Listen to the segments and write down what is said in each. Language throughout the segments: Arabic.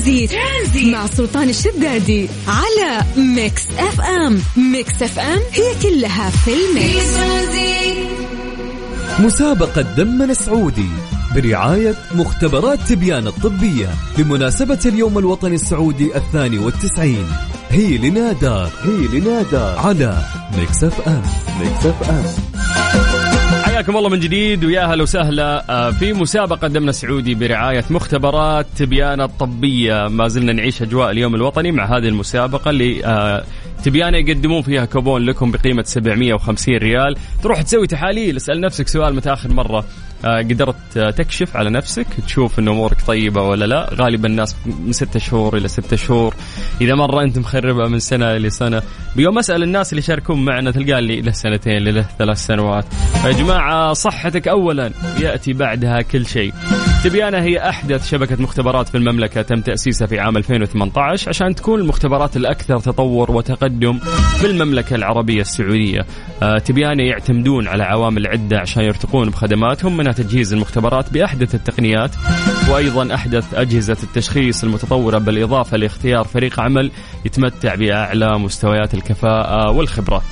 ترانزيت, ترانزيت. مع سلطان الشدادي على Mix FM. Mix FM هي كلها في ال mix. مسابقة دمنا السعودي برعاية مختبرات تبيان الطبية بمناسبة اليوم الوطني السعودي الثاني والتسعين. هي لنا دار هي لنا دار على Mix FM. Mix FM. حياكم الله من جديد ويا أهلا وسهلا آه، في مسابقة دمنا السعودي برعاية مختبرات تبيان الطبية. ما زلنا نعيش أجواء اليوم الوطني مع هذه المسابقة اللي آه، تبيانة يقدمون فيها كوبون لكم بقيمة 750 ريال. تروح تسوي تحاليل اسأل نفسك سؤال مرة. آه، قدرت تكشف على نفسك تشوف إن أمورك طيبة ولا لا. غالبا الناس من ستة شهور إلى ستة شهور. إذا مرة أنت مخربة من سنة لسنه بيوم أسأل الناس اللي يشاركون معنا تلقى لي له سنتين له ثلاث سنوات. يا جماعة صحتك اولا يأتي بعدها كل شيء. تبيانة هي أحدث شبكة مختبرات في المملكة تم تأسيسها في عام 2018 عشان تكون المختبرات الأكثر تطور وتقدم في المملكة العربية السعودية. آه، تبيانة يعتمدون على عوامل عدة عشان يرتقون بخدماتهم منها تجهيز المختبرات بأحدث التقنيات وأيضا أحدث أجهزة التشخيص المتطورة بالإضافة لاختيار فريق عمل يتمتع بأعلى مستويات الكفاءة والخبرة.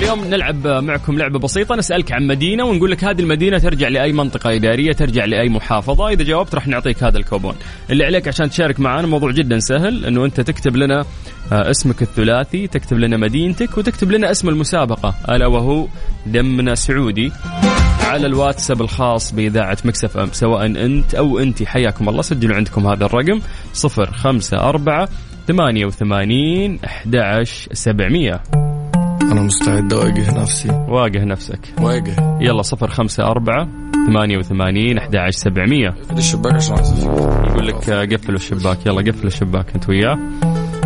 اليوم نلعب معكم لعبة بسيطة نسألك عن مدينة ونقول لك هذه المدينة ترجع لأي منطقة إدارية ترجع لأي محافظة إذا جاوبت راح نعطيك هذا الكوبون. اللي عليك عشان تشارك معنا موضوع جدا سهل أنه أنت تكتب لنا آه، اسمك الثلاثي تكتب لنا مدينتك وتكتب لنا اسم المسابقة ألا وهو دمنا سعودي على الواتساب الخاص بإذاعة مكسف أم سواء أنت أو أنت حياكم الله سجلوا عندكم هذا الرقم 054 88 11700 أنا مستعد أواجه نفسي. واجه نفسك. وأجه. يلا صفر خمسة أربعة ثمانية وثمانين أحد سبعمية. اقفل الشباك عشان يقول لك قفل الشباك. يلا قفل الشباك أنت وياه.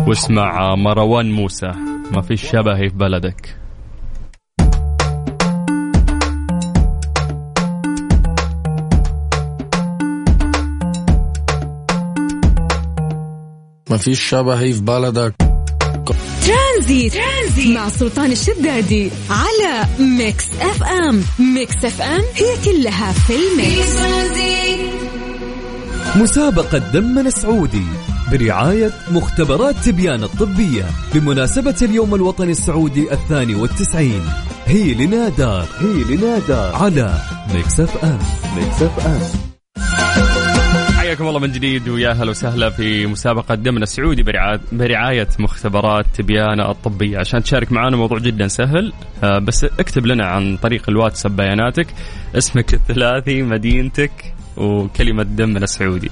واسمع مروان موسى. ما في شبهي في بلدك. ما فيش شبهي في بلدك. ترانزيت, ترانزيت. مع سلطان الشدادي على Mix FM. Mix FM هي كلها في ال mix. مسابقة دمنا السعودي برعاية مختبرات تبيان الطبية بمناسبة اليوم الوطني السعودي الثاني والتسعين. هي لنا دار هي لنا دار على Mix FM. Mix FM. حياكم الله من جديد ويا أهلا وسهلا في مسابقة دمنا السعودي برعاية, مختبرات تبيان الطبية. عشان تشارك معنا موضوع جدا سهل آه، بس اكتب لنا عن طريق الواتساب بياناتك. اسمك الثلاثي مدينتك وكلمة دمنا السعودي.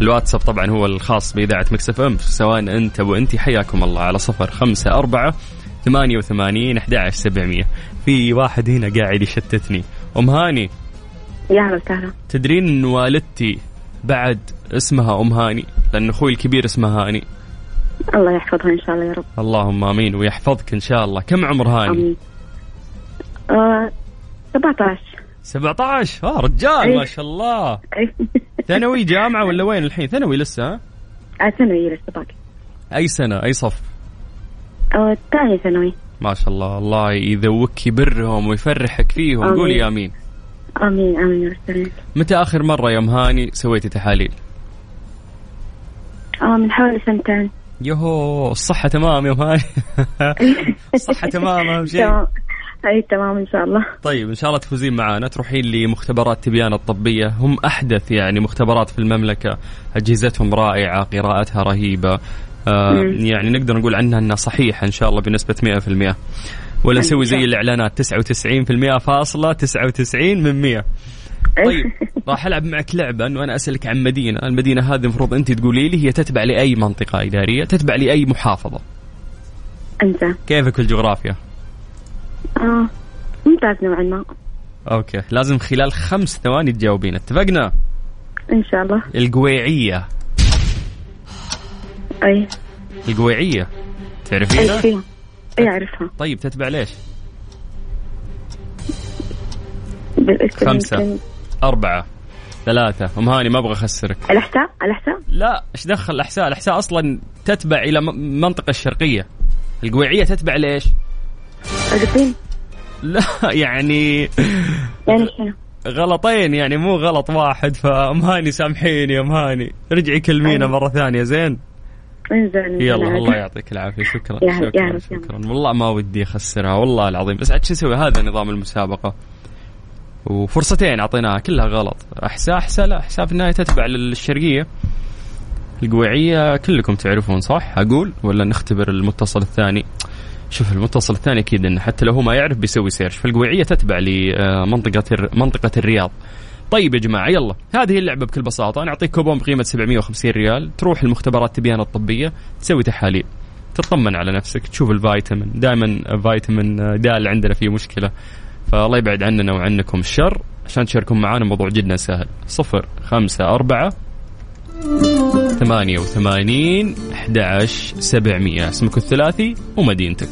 الواتساب طبعا هو الخاص بإذاعة Mix FM سواء أنت وأنت. حياكم الله. على صفر خمسة أربعة ثمانية وثمانين أحد سبعمية. في واحد هنا قاعد يشتتني. أم هاني. يا هلا وسهلا. تدرين ان والدتي بعد اسمها أم هاني لأن أخوي الكبير اسمه هاني. الله يحفظها إن شاء الله يا رب. اللهم آمين ويحفظك إن شاء الله. كم عمر هاني؟ آمين. آه 17 17 آه رجال. ما شاء الله. ثانوي جامعة ولا وين الحين؟ ثانوي لسه ها؟ آه، ثانوي لسه باقي. أي سنة أي صف؟ آه، ثاني ثانوي. ما شاء الله. الله يرزقك برهم ويفرحك فيهم. قولي آمين. آمين آمين رب متى آخر مرة يا ام هاني سويتي تحاليل؟ آه من حوالي سنتين. يهو الصحة تمام يا ام هاني. الصحة تمام أهم شيء. تمام. أي تمام إن شاء الله. طيب إن شاء الله تفوزين معنا تروحين لمختبرات تبيان الطبية. هم أحدث يعني مختبرات في المملكة. أجهزتهم رائعة قراءتها رهيبة. آه. يعني نقدر نقول عنها إنها صحيحة إن شاء الله بنسبة 100% ولا نسوي زي الإعلانات 99% فاصلة 99 من 100 طيب راح ألعب معك لعبة انه أنا أسألك عن مدينة، المدينة هذه المفروض أنت تقولي لي هي تتبع لأي منطقة إدارية، تتبع لأي محافظة، أنت. كيفك في الجغرافيا؟ آه ممتاز نوعا ما. أوكي، لازم خلال خمس ثواني تجاوبين، اتفقنا؟ إن شاء الله. القويعية، أي. القويعية. تعرفينها؟ اي اعرفها طيب تتبع ليش؟ خمسة. أربعة. ثلاثة. أم هاني ما أبغى أخسرك. الأحساء؟ الأحساء؟ لا إيش دخل الأحساء؟ الأحساء أصلا تتبع إلى م- المنطقة الشرقية. القويعية تتبع ليش؟ القصيم لا يعني يعني شنو؟ غلطين يعني مو غلط واحد فأم هاني سامحيني يا أم هاني. رجعي كلمينا مرة ثانية زين؟ انزين يلا الله يعطيك العافية. شكرا يا هلا- يا شكرا. شكرا والله ما ودي أخسرها والله العظيم. بس عاد شو أسوي هذا نظام المسابقة. وفرصتين أعطيناها كلها غلط. احساء احساء لا احساء في النهاية تتبع للشرقية. القويعية كلكم تعرفون صح؟ أقول ولا نختبر المتصل الثاني؟ شوف المتصل الثاني أكيد إنه حتى لو هو ما يعرف بيسوي search فالقويعية تتبع لمنطقة منطقة الرياض. طيب يا جماعة يلا. هذه اللعبة بكل بساطة نعطيك كوبون بقيمة 750 ريال تروح المختبرات تبيان الطبية تسوي تحاليل. تطمن على نفسك تشوف الفيتامين. دائما فيتامين د اللي عندنا فيه مشكلة. فالله يبعد عننا وعنكم الشر. عشان تشاركون معنا موضوع جدا سهل. صفر خمسة أربعة ثمانية وثمانين أحد سبعمية. اسمك الثلاثي ومدينتك.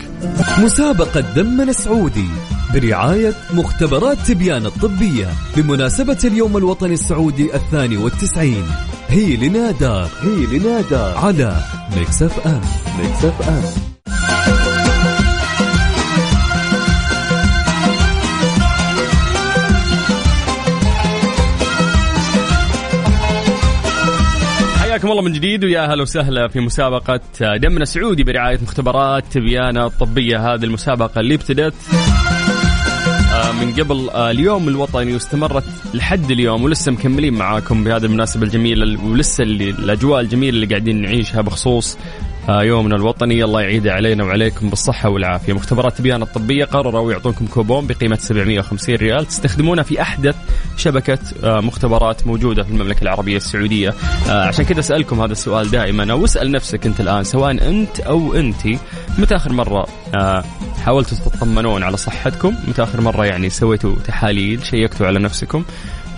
مسابقة دمنا السعودي. برعاية مختبرات تبيان الطبية بمناسبة اليوم الوطني السعودي الثاني والتسعين. هي لنادار هي لنا دار على Mix FM Mix FM حياكم الله من جديد ويا أهلا وسهلا في مسابقة دمنا سعودي برعاية مختبرات تبيانة الطبية. هذه المسابقة اللي ابتدت من قبل آه، اليوم الوطني واستمرت لحد اليوم ولسه مكملين معاكم بهذه المناسبة الجميلة ولسه اللي الأجواء الجميلة اللي قاعدين نعيشها بخصوص يومنا الوطني. الله يعيده علينا وعليكم بالصحة والعافية. مختبرات تبيان الطبية قرروا يعطونكم كوبون بقيمة 750 ريال. تستخدمونه في أحدث شبكة آه، مختبرات موجودة في المملكة العربية السعودية. آه، عشان كذا أسألكم هذا السؤال دائما. أو اسأل نفسك أنت الآن سواء أنت أو أنت متى آخر مرة آه، حاولتوا تطمنون على صحتكم؟ متى آخر مرة يعني سويتوا تحاليل شيكتوا على نفسكم؟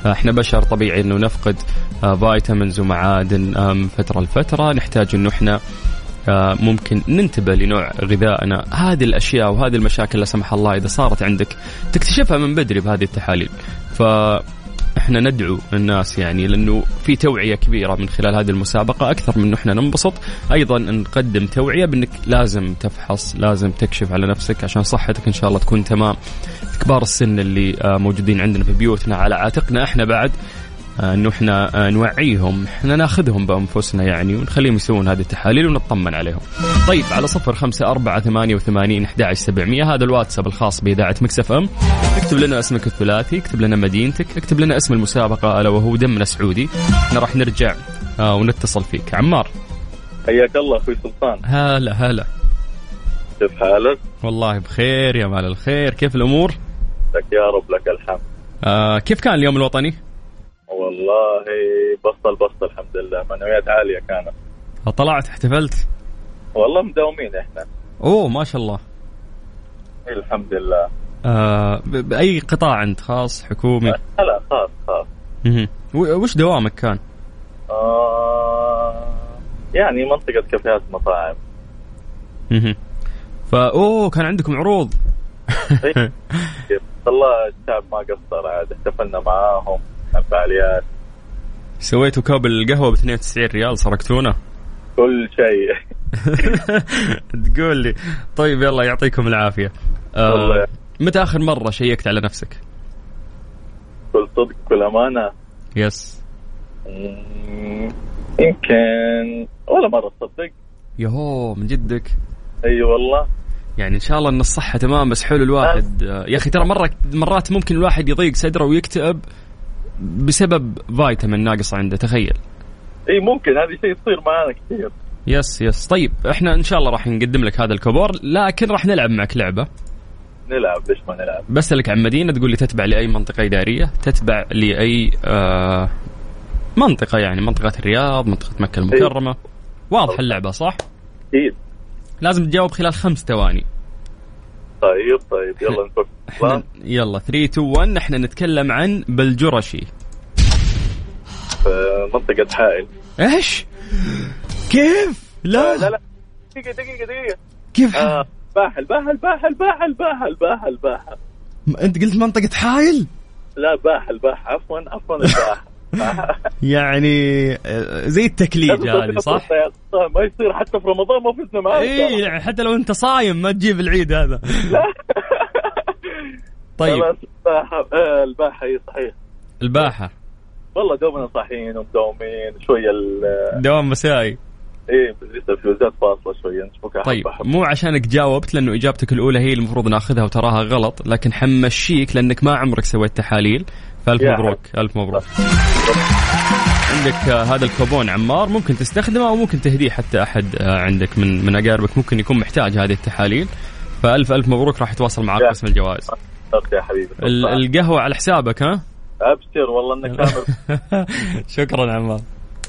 آه، إحنا بشر طبيعي إنه نفقد آه، فيتامينز ومعادن آه، من فترة لفترة. نحتاج إنه إحنا آه، ممكن ننتبه لنوع غذائنا. هذه الأشياء وهذه المشاكل لا سمح الله إذا صارت عندك تكتشفها من بدري بهذه التحاليل. ف إحنا ندعو الناس يعني لأنه في توعية كبيرة من خلال هذه المسابقة أكثر من إحنا ننبسط. أيضا نقدم توعية بأنك لازم تفحص لازم تكشف على نفسك عشان صحتك إن شاء الله تكون تمام. كبار السن اللي آه، موجودين عندنا في بيوتنا على عاتقنا. إحنا بعد إنه إحنا آه، نوعيهم إحنا ناخذهم بأنفسنا يعني ونخليهم يسوون هذه التحاليل ونطمن عليهم. طيب على صفر خمسة أربعة ثمانية وثمانين أحد سبعمية هذا الواتساب الخاص بإذاعة مكسف أم. اكتب لنا اسمك الثلاثي اكتب لنا مدينتك اكتب لنا اسم المسابقة ألا وهو دمنا سعودي. إحنا راح نرجع آه ونتصل فيك. عمار. حياك الله أخوي سلطان. هلا هلا. كيف حالك؟ والله بخير يا مال الخير. كيف الأمور؟ لك يا رب لك الحمد. آه كيف كان اليوم الوطني؟ والله بسطل بسطل الحمد لله. معنويات عالية كانت. طلعت احتفلت؟ والله مداومين إحنا. أوه ما شاء الله. الحمد لله. آه ب- بأي قطاع أنت؟ خاص حكومي؟ لا لا خاص خاص. وش دوامك كان؟ آه يعني منطقة كافيهات مطاعم. فا أوه كان عندكم عروض. إيه. والله الشعب ما قصر عاد احتفلنا معاهم. الفعاليات. سويتوا كوب القهوة ب 92 ريال سرقتونا. كل شيء. تقول لي. طيب يلا يعطيكم العافية. آه متى آخر مرة شيكت على نفسك؟ كل صدق كل أمانة. يس. يمكن ولا مرة تصدق. يهو من جدك. أي والله. يعني إن شاء الله إن الصحة تمام بس حلو الواحد. آه، يا أخي ترى مرة مرات ممكن الواحد يضيق صدره ويكتئب. بسبب فيتامين ناقص عنده تخيل. إي ممكن. هذه شيء يصير معنا كثير. yes yes. طيب إحنا إن شاء الله راح نقدم لك هذا الكوبون لكن راح نلعب معك لعبة. نلعب ليش ما نلعب؟ بسألك عن مدينة تقول لي تتبع لأي منطقة إدارية؟ تتبع لأي آه منطقة يعني منطقة الرياض منطقة مكة المكرمة؟ واضح اللعبة صح؟ أكيد لازم تجاوب خلال خمس ثواني. طيب طيب يلا نفك. إحنا يلا 3 2 1 إحنا نتكلم عن بلجرشي في منطقة حائل. إيش؟ كيف؟ لا. لا لا. دقيقة دقيقة دقيقة. كيف؟ آه باحل باحل باحل باحل باحل باحل باحل. أنت قلت منطقة حايل؟ لا باحل باحل. عفوا عفوا الباحل يعني آه، زي التكليج هذه صح؟ ما يصير حتى في رمضان ما فزنا معاه اي يعني حتى لو أنت صايم ما تجيب العيد هذا. طيب. خلاص الباحة آه، اي صحيح. الباحة. والله دوبنا صاحيين ومداومين شوية ال دوام مسائي. إيه لسه فاصلة شوية نشوفك طيب مو عشانك جاوبت لأنه إجابتك الأولى هي المفروض ناخذها وتراها غلط لكن حمشيك لأنك ما عمرك سويت تحاليل. فألف مبروك ألف مبروك. عندك آه، هذا الكوبون عمار ممكن تستخدمه أو ممكن تهديه حتى أحد آه، عندك من من أقاربك ممكن يكون محتاج هذه التحاليل. فألف ألف مبروك راح يتواصل معك. قسم الجوائز. يا حبيبي ال- القهوة على حسابك ها؟ أبشر والله إنك كامل شكرا عمار.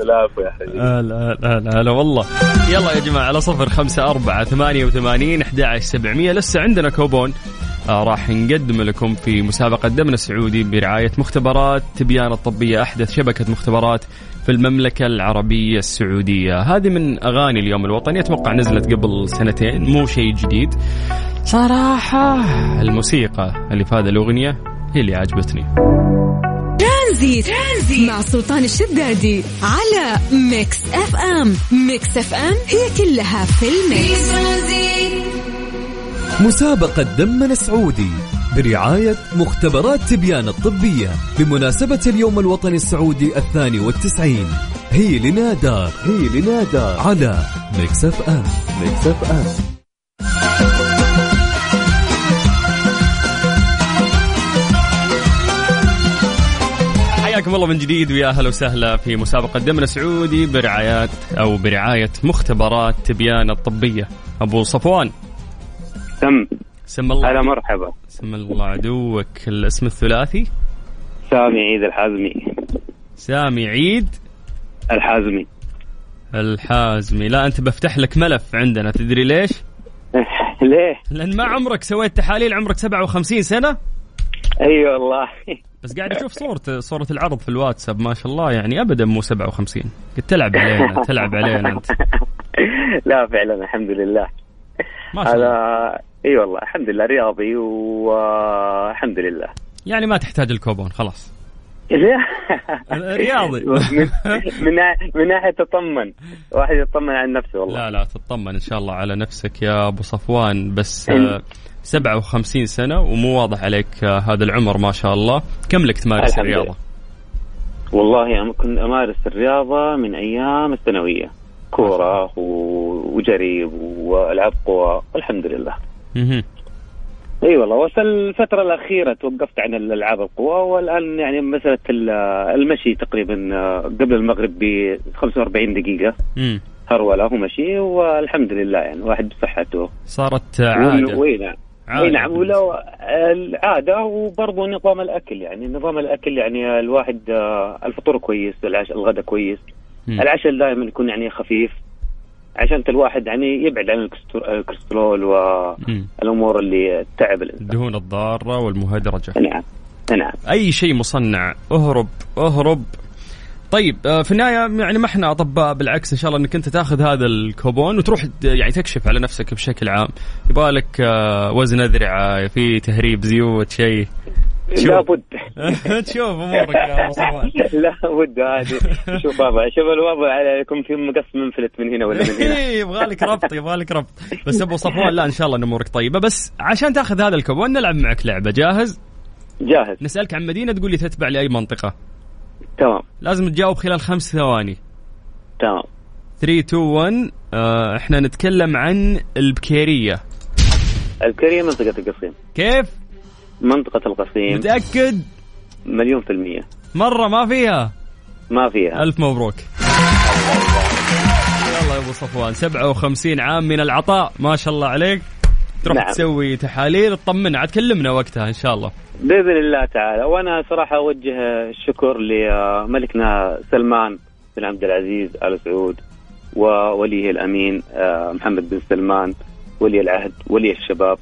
العفو يا حبيبي. هلا هلا هلا والله. يلا يا جماعة على صفر خمسة أربعة ثمانية وثمانين أحد سبعمية لسه عندنا كوبون. راح نقدم لكم في مسابقة دمنا السعودي برعاية مختبرات تبيان الطبية أحدث شبكة مختبرات في المملكة العربية السعودية. هذه من أغاني اليوم الوطني أتوقع نزلت قبل سنتين مو شيء جديد. صراحة الموسيقى اللي في هذه الأغنية هي اللي عجبتني. Transit. Transit مع سلطان الشدادي على Mix FM. Mix FM هي كلها في ال mix. مسابقة دمنا السعودي برعاية مختبرات تبيان الطبية بمناسبة اليوم الوطني السعودي الثاني والتسعين. هي لنا دار هي لنا دار على Mix FM Mix FM حياكم الله من جديد ويا أهلا وسهلا في مسابقة دمنا سعودي برعايات أو برعاية مختبرات تبيان الطبية. أبو صفوان تم سم الله هلا مرحبا. سم الله عدوك. الاسم الثلاثي؟ سامي عيد الحازمي. سامي عيد الحازمي. الحازمي. لا أنت بفتح لك ملف عندنا. تدري ليش؟ ليه؟ لأن ما عمرك سويت تحاليل عمرك 57 سنة. أي أيوة والله. بس قاعد أشوف صورة صورة العرض في الواتساب. ما شاء الله يعني ابدا مو 57 قلت تلعب علينا تلعب علينا أنت. لا فعلا الحمد لله. ما شاء الله. إي والله الحمد لله رياضي والحمد لله. يعني ما تحتاج الكوبون خلاص. رياضي. من من, نا- من ناحية تطمن. واحد يطمن عن نفسه والله. لا لا تطمن إن شاء الله على نفسك يا أبو صفوان. بس إن- آه، 57 سنة ومو واضح عليك آه، هذا العمر ما شاء الله. كم لك تمارس الحمد. الرياضة؟ والله أنا كنت أمارس الرياضة من أيام الثانوية. كورة وجري وألعاب قوى. والحمد لله. اي والله بس الفترة الأخيرة توقفت عن الألعاب القوى والآن يعني مسألة ال- المشي تقريبا آه، قبل المغرب ب 45 دقيقة. مم. هرولة ومشي والحمد لله يعني واحد بصحته. صارت آه، عادة. اي نعم. نعم ولو العادة وبرضه نظام الأكل يعني نظام الأكل يعني الواحد آه، الفطور كويس العشاء الغداء كويس. العشاء دائما يكون يعني خفيف. عشان الواحد يعني يبعد عن الكوليسترول مم. والأمور اللي تعب الإنسان الدهون الضارة والمهدرجة نعم نعم أي شيء مصنع اهرب اهرب طيب آه، في النهاية يعني ما إحنا أطباء بالعكس إن شاء الله أنك أنت تاخذ هذا الكوبون وتروح يعني تكشف على نفسك بشكل عام يبغى لك آه، وزن أذرعة في تهريب زيوت شيء. لابد تشوف أمورك يا صفوان لابد هذه شوف بابا شوف الوضع عليكم في مقص منفلت من هنا ولا من هنا؟ إيه، يبغى لك ربط يبغى لك ربط. بس أبو صفوان لا إن شاء الله أمورك طيبة. بس عشان تأخذ هذا الكوبون نلعب معك لعبة جاهز؟ جاهز. نسألك عن مدينة تقول لي تتبع لأي منطقة. تمام. لازم تجاوب خلال خمس ثواني. تمام. 3 2 1 آه إحنا نتكلم عن البكيرية. الكريم منطقة القصيم. كيف؟ منطقة القصيم. متأكد؟ مليون في المية. مرة ما فيها؟ ما فيها. ألف مبروك. يلا يا أبو صفوان 57 عام من العطاء. ما شاء الله عليك. تروح نعم. تسوي تحاليل تطمنا عاد كلمنا وقتها إن شاء الله. بإذن الله تعالى. وأنا صراحة أوجه الشكر لملكنا سلمان بن عبد العزيز آل سعود ووليه الأمين آه، محمد بن سلمان ولي العهد ولي الشباب.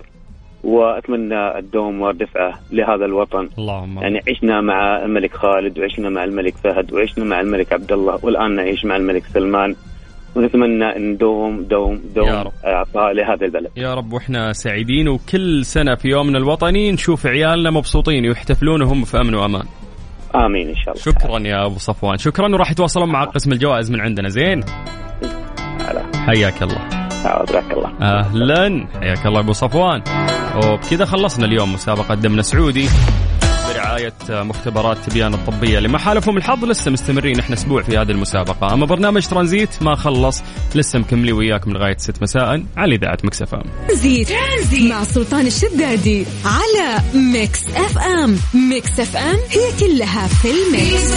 وأتمنى الدوم والرفعة لهذا الوطن اللهم يعني عشنا مع الملك خالد وعشنا مع الملك فهد وعشنا مع الملك عبد الله والآن نعيش مع الملك سلمان ونتمنى إن دوم دوم دوم. إعطاء لهذا البلد يا رب وإحنا سعيدين وكل سنة في يومنا الوطني نشوف عيالنا مبسوطين ويحتفلون وهم في أمن وأمان. آمين إن شاء الله شكرا يا أبو صفوان، شكرا وراح يتواصلون مع قسم الجوائز من عندنا زين؟ حياك الله. حياك الله أهلا حياك الله أبو صفوان. وبكذا خلصنا اليوم مسابقة دمنا سعودي برعاية مختبرات تبيان الطبية اللي ما حالفهم الحظ لسه مستمرين إحنا أسبوع في هذه المسابقة. أما برنامج ترانزيت ما خلص لسه مكملين وياكم لغاية 6 مساء على إذاعة Mix FM. Transit مع سلطان الشدادي على Mix FM. Mix FM هي كلها في ال mix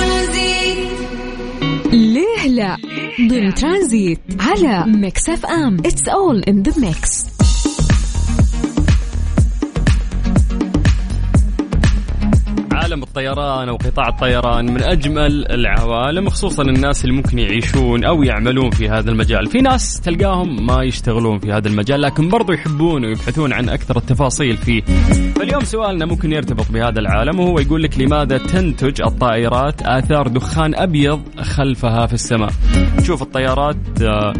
ليه لا؟ ضمن ترانزيت على Mix FM. It's all in the mix عالم الطيران أو قطاع الطيران من أجمل العوالم خصوصا الناس اللي ممكن يعيشون أو يعملون في هذا المجال، في ناس تلقاهم ما يشتغلون في هذا المجال لكن برضو يحبون ويبحثون عن أكثر التفاصيل فيه. فاليوم سؤالنا ممكن يرتبط بهذا العالم وهو يقول لك لماذا تنتج الطائرات آثار دخان أبيض خلفها في السماء؟ نشوف الطيارات آه،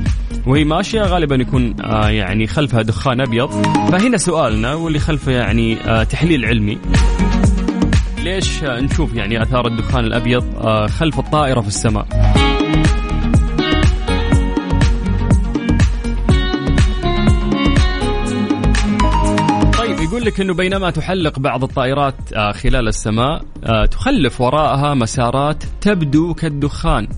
وهي ماشية غالبا يكون آه، يعني خلفها دخان أبيض، فهنا سؤالنا واللي خلفه يعني آه، تحليل علمي. ليش نشوف يعني آثار الدخان الأبيض آه، خلف الطائرة في السماء؟ طيب يقول لك إنه بينما تحلق بعض الطائرات آه، خلال السماء آه، تخلف وراءها مسارات تبدو كالدخان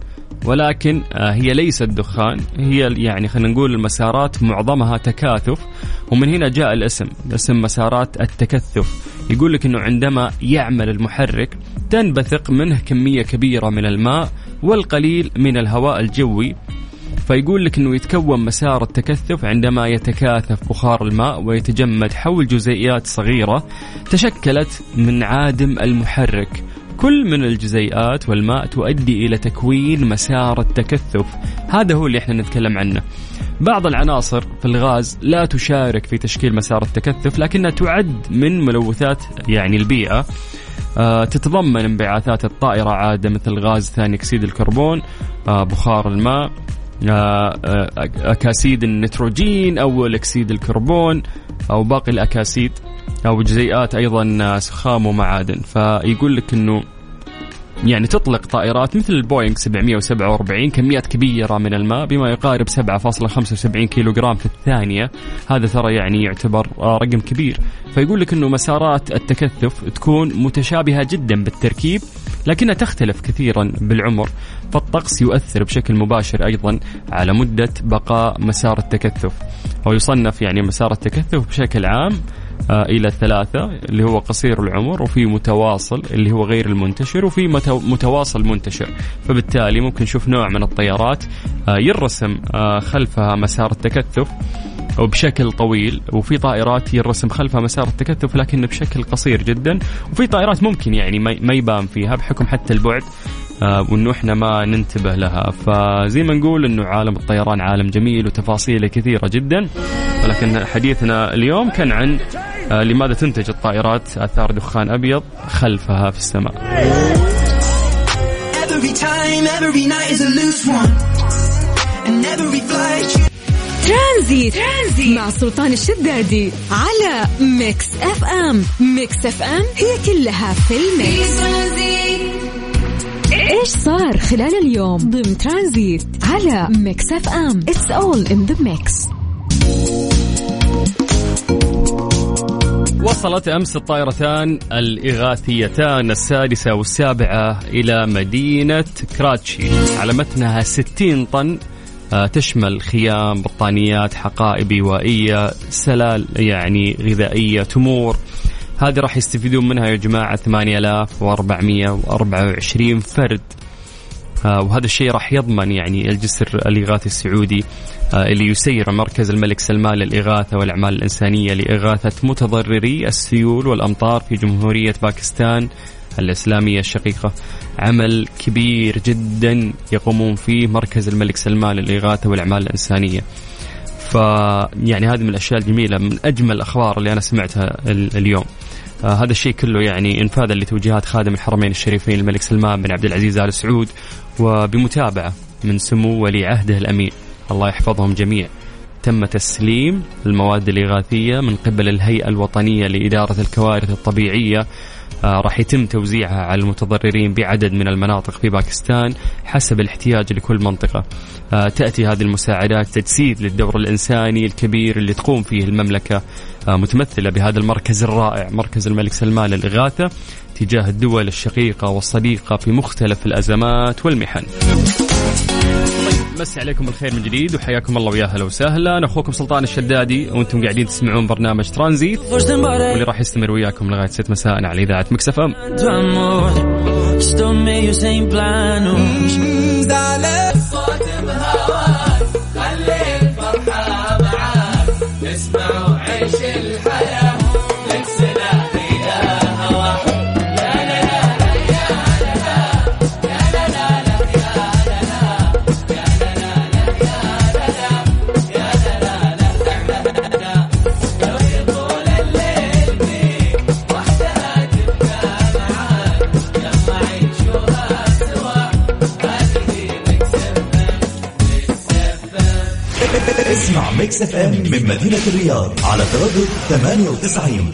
ولكن هي ليست دخان هي يعني خلينا نقول المسارات معظمها تكاثف ومن هنا جاء الاسم اسم مسارات التكثف. يقول لك إنه عندما يعمل المحرك تنبثق منه كمية كبيرة من الماء والقليل من الهواء الجوي. فيقول لك إنه يتكون مسار التكثف عندما يتكاثف بخار الماء ويتجمد حول جزيئات صغيرة تشكلت من عادم المحرك. كل من الجزيئات والماء تؤدي إلى تكوين مسار التكثف. هذا هو اللي إحنا نتكلم عنه. بعض العناصر في الغاز لا تشارك في تشكيل مسار التكثف لكنها تعد من ملوثات يعني البيئة. آه، تتضمن انبعاثات الطائرة عادة مثل غاز ثاني أكسيد الكربون آه، بخار الماء آه، أكاسيد النيتروجين أو الأكسيد الكربون أو باقي الأكاسيد أو جزيئات أيضا سخام ومعادن. فيقول لك أنه يعني تطلق طائرات مثل البوينغ 747 كميات كبيرة من الماء بما يقارب 7.75 كيلو جرام في الثانية. هذا ترى يعني يعتبر رقم كبير. فيقول لك أنه مسارات التكثف تكون متشابهة جدا بالتركيب لكنها تختلف كثيرا بالعمر. فالطقس يؤثر بشكل مباشر أيضا على مدة بقاء مسار التكثف. ويصنف يعني مسار التكثف بشكل عام إلى ثلاثة اللي هو قصير العمر وفي متواصل اللي هو غير المنتشر وفي متواصل منتشر. فبالتالي ممكن نشوف نوع من الطيارات آه، يرسم آه، خلفها مسار التكثف. وبشكل طويل وفي طائرات يرسم خلفها مسار التكثف لكن بشكل قصير جدا. وفي طائرات ممكن يعني ما يبان فيها بحكم حتى البعد آه وإنه إحنا ما ننتبه لها. فزي ما نقول إنه عالم الطيران عالم جميل وتفاصيله كثيرة جدا. ولكن حديثنا اليوم كان عن آه لماذا تنتج الطائرات آثار دخان أبيض خلفها في السماء. Every time, every night is a loose one. And every flight Transit. Transit. مع سلطان الشدادي على Mix FM. Mix FM هي كلها في ال mix. إيش صار خلال اليوم؟ ضمن ترانزيت على Mix FM. It's all in the mix وصلت أمس الطائرتان الإغاثيتان السادسة والسابعة إلى مدينة كراتشي على متنها 60 طن تشمل خيام بطانيات حقائب إيوائية سلال يعني غذائية تمور. هذه راح يستفيدون منها يا جماعة 8424 فرد. آه، وهذا الشيء راح يضمن يعني الجسر الإغاثي السعودي آه، اللي يسير مركز الملك سلمان للإغاثة والأعمال الإنسانية لإغاثة متضرري السيول والأمطار في جمهورية باكستان. الإسلامية الشقيقة. عمل كبير جدا يقومون فيه مركز الملك سلمان للإغاثة والأعمال الإنسانية. ف يعني هذه من الأشياء الجميلة من أجمل الأخبار اللي أنا سمعتها اليوم. آه هذا الشيء كله يعني انفاذا لتوجيهات خادم الحرمين الشريفين الملك سلمان بن عبد العزيز آل سعود وبمتابعة من سمو ولي عهده الأمين. الله يحفظهم جميع. تم تسليم المواد الإغاثية من قبل الهيئة الوطنية لإدارة الكوارث الطبيعية آه، راح يتم توزيعها على المتضررين بعدد من المناطق في باكستان حسب الاحتياج لكل منطقة. آه، تأتي هذه المساعدات تجسيد للدور الإنساني الكبير اللي تقوم فيه المملكة. آه، متمثلة بهذا المركز الرائع مركز الملك سلمان للإغاثة تجاه الدول الشقيقة والصديقة في مختلف الأزمات والمحن. مسي عليكم بالخير من جديد وحياكم الله ويا أهلا وسهلا. أنا أخوكم سلطان الشدادي وأنتم قاعدين تسمعون برنامج ترانزيت واللي راح يستمر وياكم لغاية 6 مساء على إذاعة مكسف ام. Mix FM من مدينة الرياض على تردد 98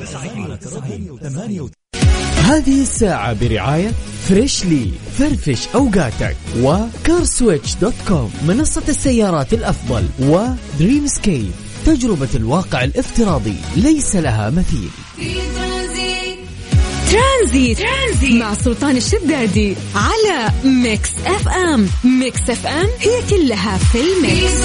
هذه الساعة برعاية Freshly فرفش أوقاتك و CarSwitch dot com منصة السيارات الأفضل و Dreamscape تجربة الواقع الافتراضي ليس لها مثيل. Transit. Transit مع سلطان الشدادي على Mix FM. Mix FM هي كلها في ال mix.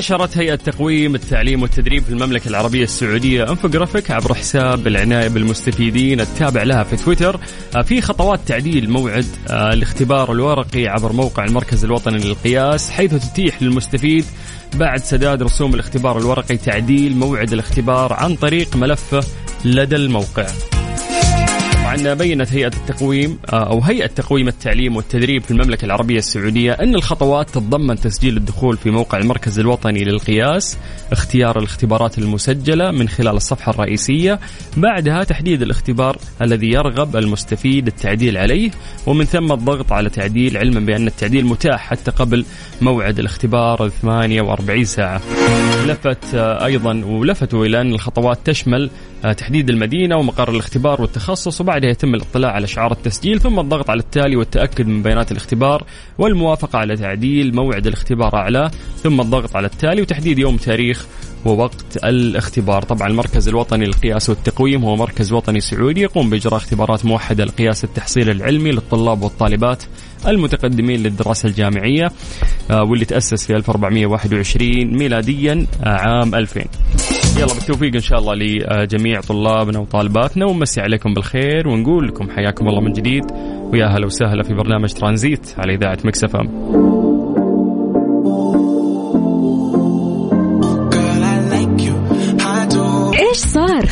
نشرت هيئة تقويم التعليم والتدريب في المملكة العربية السعودية انفوجرافيك عبر حساب العناية بالمستفيدين التابع لها في تويتر آه، في خطوات تعديل موعد آه، الاختبار الورقي عبر موقع المركز الوطني للقياس حيث تتيح للمستفيد بعد سداد رسوم الاختبار الورقي تعديل موعد الاختبار عن طريق ملفه لدى الموقع. طبعا بينت هيئة التقويم آه، أو هيئة تقويم التعليم والتدريب في المملكة العربية السعودية أن الخطوات تتضمن تسجيل الدخول في موقع المركز الوطني للقياس اختيار الاختبارات المسجلة من خلال الصفحة الرئيسية بعدها تحديد الاختبار الذي يرغب المستفيد التعديل عليه ومن ثم الضغط على تعديل علما بأن التعديل متاح حتى قبل موعد الاختبار 48 ساعة. لفت آه، أيضا ولفتوا إلى أن الخطوات تشمل تحديد المدينة ومقر الاختبار والتخصص وبعدها يتم الاطلاع على شعار التسجيل ثم الضغط على التالي والتأكد من بيانات الاختبار والموافقة على تعديل موعد الاختبار أعلاه ثم الضغط على التالي وتحديد يوم تاريخ ووقت الاختبار. طبعا المركز الوطني للقياس والتقويم هو مركز وطني سعودي يقوم بإجراء اختبارات موحدة لقياس التحصيل العلمي للطلاب والطالبات المتقدمين للدراسة الجامعية آه، واللي تأسس في 1421 ميلاديا آه، عام 2000 يلا بالتوفيق إن شاء الله لجميع طلابنا وطالباتنا ونمسي عليكم بالخير ونقول لكم حياكم الله من جديد ويا هلا وسهلا في برنامج ترانزيت على إذاعة مكسف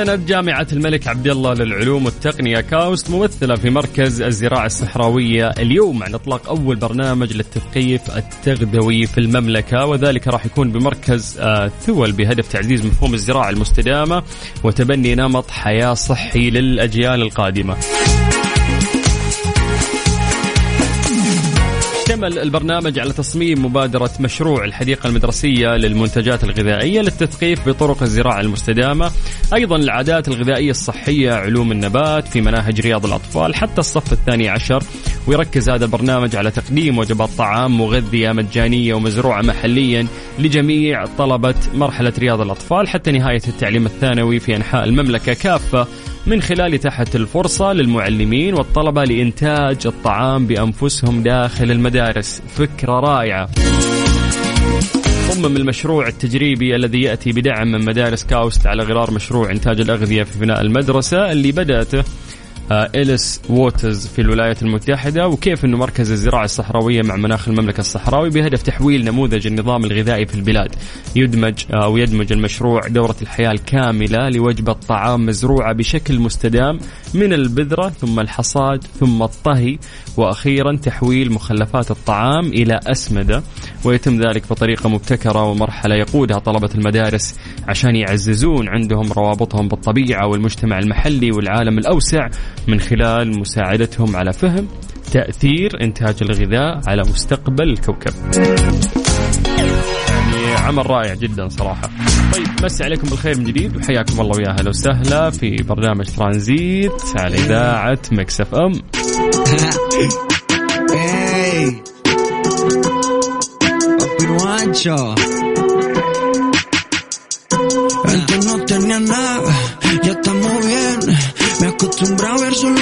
أعلنت جامعة الملك عبد الله للعلوم والتقنية KAUST ممثلة في مركز الزراعة الصحراوية اليوم عن إطلاق أول برنامج للتثقيف التغذوي في المملكة وذلك راح يكون بمركز آه، ثول بهدف تعزيز مفهوم الزراعة المستدامة وتبني نمط حياة صحي للأجيال القادمة. اشتمل البرنامج على تصميم مبادرة مشروع الحديقة المدرسية للمنتجات الغذائية للتثقيف بطرق الزراعة المستدامة أيضا العادات الغذائية الصحية علوم النبات في مناهج رياض الأطفال حتى الصف الثاني عشر. ويركز هذا البرنامج على تقديم وجبات طعام مغذية مجانية ومزروعة محليا لجميع طلبة مرحلة رياض الأطفال حتى نهاية التعليم الثانوي في أنحاء المملكة كافة من خلال إتاحة الفرصة للمعلمين والطلبة لإنتاج الطعام بأنفسهم داخل المدارس. فكرة رائعة. صمم المشروع التجريبي الذي يأتي بدعم من مدارس كاوست على غرار مشروع إنتاج الأغذية في فناء المدرسة اللي بدأته إليس ووترز في الولايات المتحدة وكيفه مركز الزراعة الصحراوية مع مناخ المملكة الصحراوي بهدف تحويل نموذج النظام الغذائي في البلاد. يدمج أو يدمج المشروع دورة الحياة الكاملة لوجبة طعام مزروعة بشكل مستدام من البذرة ثم الحصاد ثم الطهي وأخيرا تحويل مخلفات الطعام إلى أسمدة. ويتم ذلك بطريقة مبتكرة ومرحلة يقودها طلبة المدارس عشان يعززون عندهم روابطهم بالطبيعة والمجتمع المحلي والعالم الأوسع. من خلال مساعدتهم على فهم تأثير إنتاج الغذاء على مستقبل الكوكب. يعني عمل رائع جدا صراحة. طيب مسي عليكم بالخير من جديد وحياكم الله ويا أهلا وسهلا في برنامج ترانزيت على إذاعة مكس اف ام. Antes Acostumbrado a ver solo